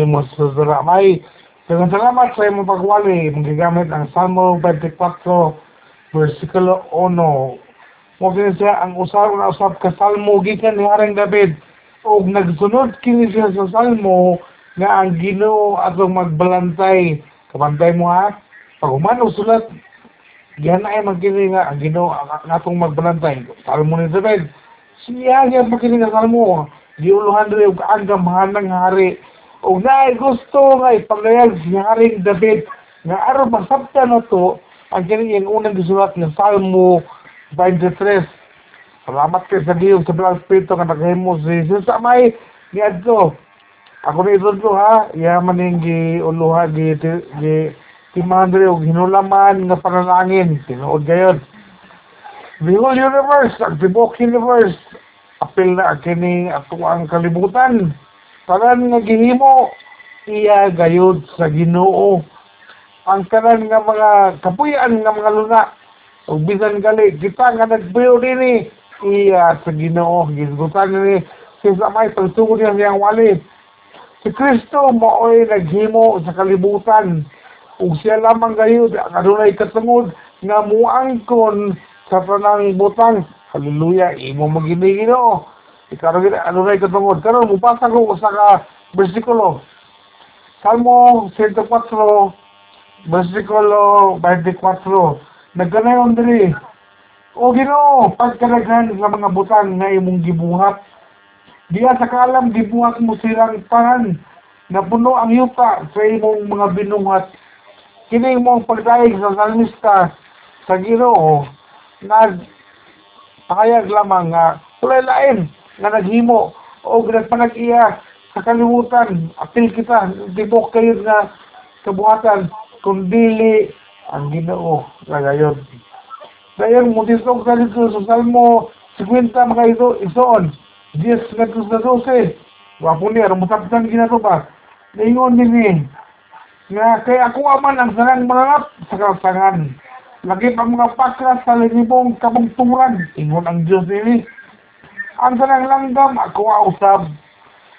mo sa may Daghang salamat sa imong pagwali magigamit ang Salmo 24 versikulo 1. Mo siya ang usar na usab ka salmo gikan ni Haring David ug nagsunod kini siya sa salmo nga ang Ginoo atong magbalantay. Kabantay mo ha. Pag humano sulat Diyan ay magkini nga ang Ginoo ang atong magbalantay. Salmo ni David. Siya nga magkini nga salmo. Giuluhan diri og kaagam hanang hari o naay gusto nga ipaglayag si Haring David nga aron masabta na to ang kanyang unang gisulat ng Salmo 23. Salamat kay sa Diyos sa Blang Espiritu nga naghimo si Jesus sa may ni Adto. Ako ni Idro ha, yaman ning giuluha gi gi timandre og hinulaman nga panalangin tinuod gayon. The whole universe, ang tibok universe, apil na kini ato ang kalibutan kanan nga gihimo iya gayud sa Ginoo. Ang kanan nga mga kapuyan nga mga luna ug bisan gali kita nga nagbuyo dinhi iya sa Ginoo gisgutan ni si samay pagtungod niya siyang wali. Si Kristo maoy naghimo sa kalibutan ug siya lamang gayud ang adunay katungod nga muangkon sa tanang butang. Haleluya imo magini Ginoo ano na ikatungod. Karon mupasa ko sa ka bersikulo. Salmo 104 bersikulo 24. Nagkanayon diri. O Ginoo, pagkaraghan sa mga butang nga imong gibuhat. Diya sa kalam gibuhat mo silang tanan na puno ang yuta sa imong mga binuhat. Kini imong pagdaig sa salmista sa Ginoo na pakayag lamang nga tulay lain nga naghimo o nagpanag-iya sa kalimutan. Apil kita tibok kayo nga kabuhatan kung dili ang ginoo nga gayon. Gayon mo disong sa dito sa Salmo 50 mga ito isoon 10 nga na 12 wapo niya rumusabtan ginato ba naingon din nga kay ako aman ang sanang mga sa kalsangan lagi pa mga pakras sa linibong kabungtungan. Ingon ang Diyos nini ang sanang langgam, ako usab.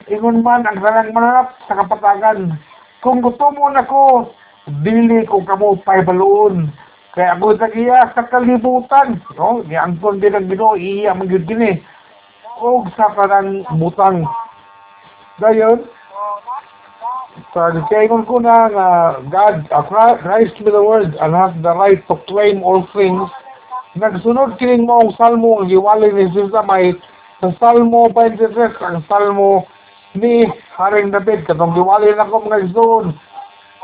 Ingon man ang sanang mananap sa kapatagan. Kung gusto mo na ko, dili ko kamo paibaluon. Kaya ako tagiya sa kalibutan. No? Niangkon din ang ginoo, iya magyud gini. O sa kanang butang. Gayon, sa kaingon ko na nga God, uh, Christ with the word and has the right to claim all things. Nagsunod kining mo ang salmo ang giwali ni Jesus may sa Salmo 23, ang Salmo ni Haring David, katong diwali na ko mga zone,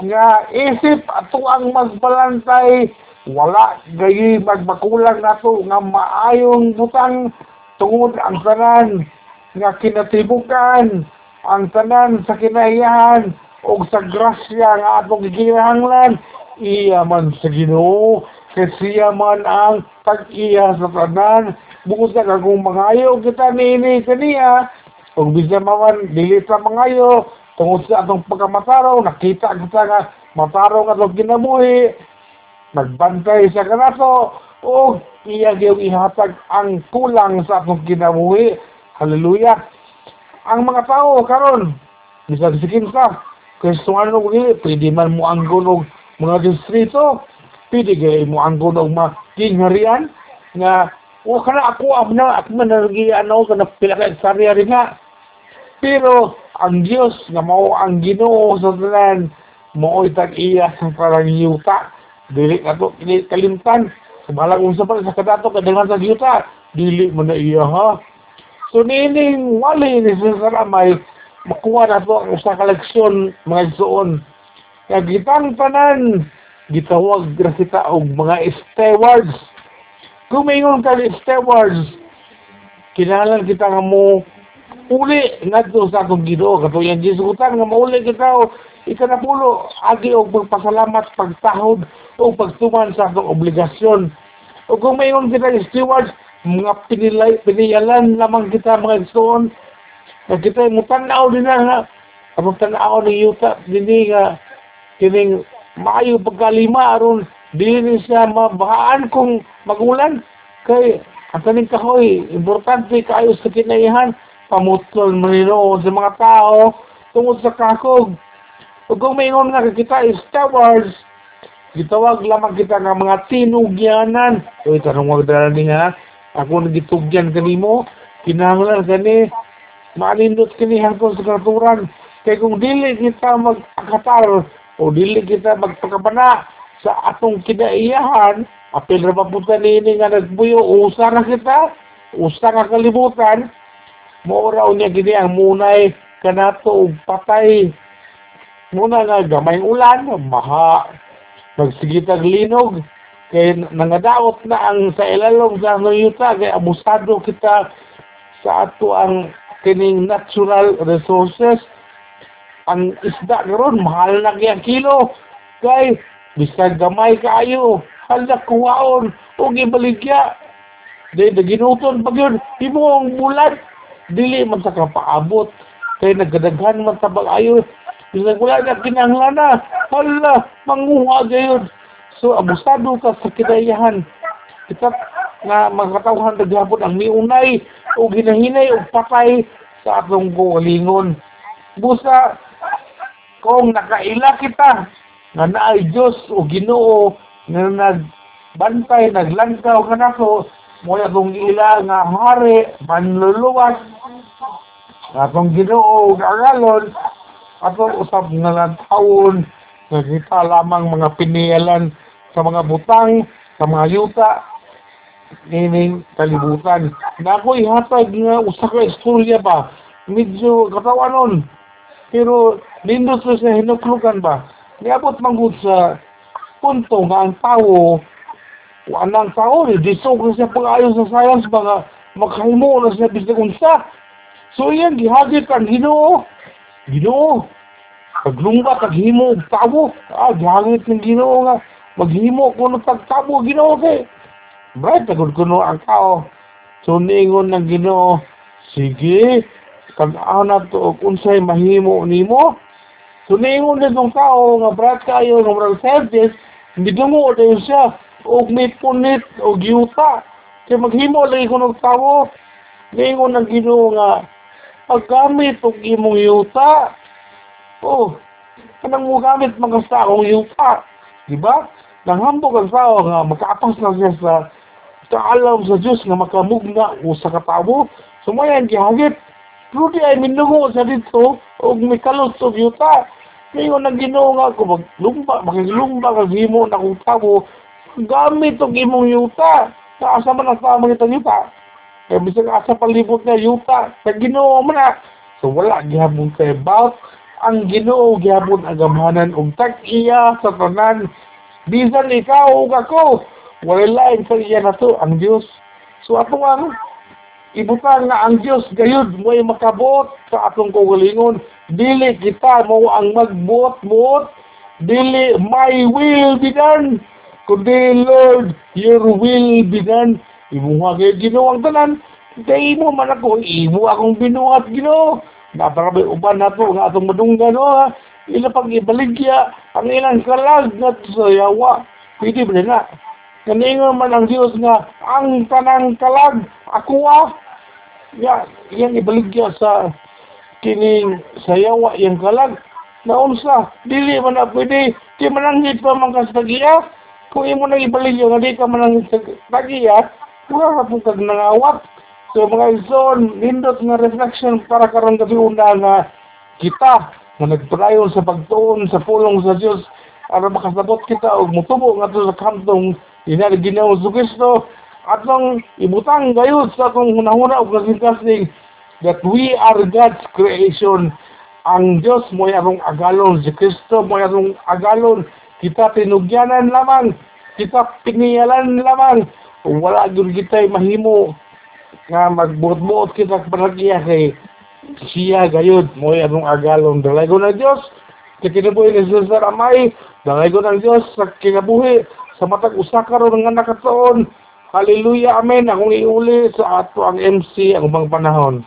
nga isip ato ang magbalantay, wala gayi magbakulang nato nga maayong butang tungod ang tanan nga kinatibukan ang tanan sa kinahiyahan o sa grasya nga atong gikinahanglan iya man sa Ginoo kasi man ang pag-iya sa tanan bukod sa kung mangayo kita nini kaniya kung bisa maman dili sa mangayo tungod sa atong pagkamataraw nakita kita nga mataraw nga itong kinabuhi. Nagbantay sa kanato. O iya gyud ihatag ang kulang sa atong kinabuhi. Haleluya ang mga tao karon bisag sikin ka Kristo ano gini pwede man mo ang gunog mga distrito. Pwede gay mo ang gunog mga kingharian nga o kana ako am na ako man nagi ano kana pila ka sarya rin nga. Pero ang Dios nga mao ang Ginoo sa tanan mao tag iya sa parang yuta dili ato kalimtan Sumalang unsa pa sa kadato kadangan sa yuta dili mo na iya ha. So nining wali ni sa may makuha na to ang usa ka leksyon mga igsoon. Kaya gitang tanan gitawag grasita og mga stewards mayroon ka stewards, kinahalan kita nga mo uli ngadto sa atong Ginoo. Kato yan gisutan nga mauli kita ikanapulo. Agi og pagpasalamat pagtahod o pagtuman sa atong obligasyon. O kung mayroon kita stewards mga pinilay piniyalan lamang kita mga igsoon na kita mo tanaw din na nga tanaw ni yuta dinhi nga kining maayo pagkalima aron dili siya mabahaan kung magulan kay ang taning kahoy importante kayo sa kinaihan pamutol maninood sa mga tao tungod sa kakog. Ug kung maingon nga kita is Wars, gitawag lamang kita nga mga tinugyanan. Uy, tanong wag dala niya. Ako nagitugyan kanimo, kinahanglan kani manindot kini hangtod sa kanaturan. Kay kung dili kita magpakatar o dili kita magpakabana sa atong kinaiyahan, apil ra papunta nini nga nagbuyo, usa na kita, usa nga kalibutan, mo raw niya gini ang munay kanato patay. Muna nga gamayng ulan maha magsigitag linog. Kay nangadaot na ang sa ilalom sa yuta kay abusado kita sa ato ang kining natural resources. Ang isda karon mahal na kaya kilo. Kay bisag gamay kaayo. Hala kuwaon o gibaligya di ginuton pag yun. Imo ang bulan dili man sa kapaabot. Kay nagdaghan man sa bag-ayo bisag wala na kinahanglan na hala manguha gayud so abusado ka sa kinayahan. Kita nga magkatawhan daghapon ang miunay o ginahinay o patay sa atong kuwalingon busa kung nakaila kita nga naay Diyos o Ginoo nga nagbantay naglangkaw ka nako mo atong ila nga hari manluluwas atong Ginoo ug atong usab nga lang taon nga kita lamang mga piniyalan sa mga butang sa mga yuta nining kalibutan. Na ako ihatag nga usa ka istorya ba? Medyo katawanon pero nindot sa hinuklukan ba niabot manggod sa punto nga ang tao anang tao ni diso ko siya pag-ayon sa science ba nga makahimo na siya bisag unsa so yan gihagit ang Ginoo Ginoo paglumba paghimo og tao ah gihagit ng Ginoo nga maghimo kuno pagtabo Ginoo kay Bright, tagod kuno ang tao. So, niingon ng ginoo, sige, kag-aw na to, unsay mahimo nimo. So, niingon din ng tao, nga brat kayo, nga marang service, hindi mo tayo siya, o may punit, o giyuta. Kaya maghimo lagi ko ng tao. Niingon ng ginoo nga, paggamit og imong yuta, oh, kanang mo gamit mga sa akong yuta. Diba? Nanghambog ang tao nga makaapas na siya sa kaalam sa Diyos nga makamugna o sa katabo. Sumayan gihagit. Pero di ay minungo sa dito o may kalot o yuta. Ngayon ang ginoo nga ko maglumba, makilumba kag himo na kong tabo. Gamit og imong yuta. Kaasa man ang tama nito yuta. Kaya bisag asa palibot nga yuta. Sa ginoo man na. So wala gihapon kay about ang ginoo gihapon agamhanan og tag-iya sa tanan. Bisan ikaw ug ako wala lain sa iya na to, ang Diyos. So ato ang ibutang nga ang Diyos gayud mo ay makabot sa atong kaugalingon. Dili kita mo ang magbuot-buot. Dili my will be done. Kundi Lord, your will be done. Imuha kayo ginoo ang tanan. Kaya mo man ako, imo akong binuhat ginoo. Naparabay uban na to, nga atong madunggan o. Ila pag ibaligya, ang ilang kalag na sa yawa. Pwede ba na? Kaningon man ang Diyos nga, ang tanang kalag, ako ah. Ya, yan ibaligya sa kining sayawa yung kalag. Naunsa, dili man na pwede, di mananghit pa man ka sa tagiya. Kung imo nang ibaligya nga di ka mananghit sa tagiya, wala ka pong kag. So mga ison, nindot nga reflection para karon gabi una nga kita nga nagprayon sa pagtuon sa pulong sa Dios para makasabot kita og mutubo nga sa kantong ina Ginoo sa Kristo atong ibutang gayud sa atong hunahuna og kasing that we are God's creation. Ang Diyos mo atong agalon si Kristo mo atong agalon. Kita tinugyanan lamang kita piniyalan lamang. Wala gyud kita mahimo nga magbuot-buot kita palagya kay siya gayud mo atong agalon. Dalay ko na Diyos kay kinabuhi ni Jesus sa ramay dalay ko ng Diyos sa kinabuhi sa matag usa karon nga nakatuon. Hallelujah, amen. Akong iuli sa ato ang MC ang ubang panahon.